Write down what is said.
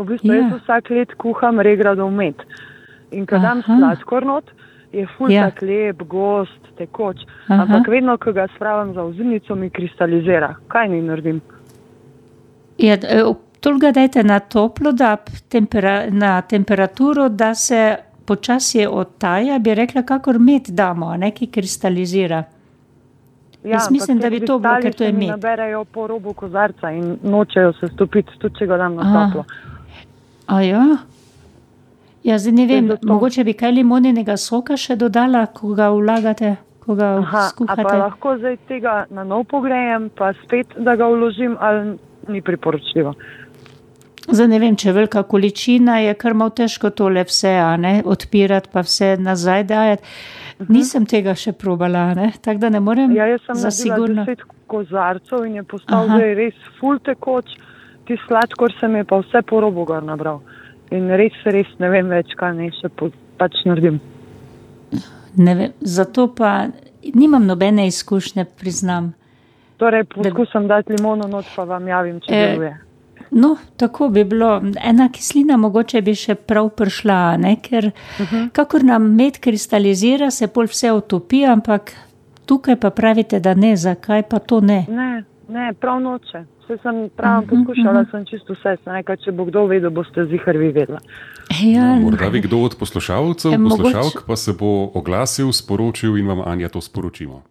V bistvu Ja. jaz vsak let kuham regradov med. In ko dam sladkor not, je ful Ja. ja. tak lep, gost, tekoč. Aha. Ampak vedno, ko ga spravim za ozimnico, mi kristalizira. Kaj ni naredim? Ja, e, toliko ga dajte na toplo, da tempera, na temperaturo, da se počasi odtaja, bi rekla, kakor med damo, a ne ki kristalizira. Jaz ampak mislim, da bi to bilo, ker to je med. Naberejo po robu kozarca in nočejo se stopiti, tudi če ga dam na Aha. toplo. A ja? Ja, zdaj ne vem, mogoče bi kaj limoninega soka še dodala, ko ga vlagate, ko ga Aha, pa skuhate. lahko zdaj tega na nov pogrejem, pa spet, da ga vložim, ali ni priporočljivo. Zdaj ne vem, če je velika količina, je kar malo težko tole vse, a ne, odpirati pa vse nazaj dajati. Nisem tega še probala, ne, tako da ne morem Ja, jaz sem za naredila sigurno. deset kozarcev in je postal Aha. zdaj res ful tekoč, ti sladkor se mi je pa vse po robu gor nabral. In res, res ne vem več, kaj naj še po, pač naredim. Ne vem, zato pa nimam nobene izkušnje, priznam. Torej, poskusim dati limono not, pa vam javim, če Eh, deluje. No, tako bi bilo. Ena kislina mogoče bi še prav prišla, ne? ker uh Mhm. -huh. kakor nam med kristalizira, se pol vse otopi, ampak tukaj pa pravite, da ne, zakaj pa to ne. Ne, ne, prav noče. Vse sem prav Mhm, poskušala, sem čisto vse. Sem rekla, če bo kdo vedel, boste zihar vi vedela. Ja, No, morda bi kdo od poslušalcev, E, mogoče- poslušalk pa se bo oglasil, sporočil in vam Anja to sporočimo.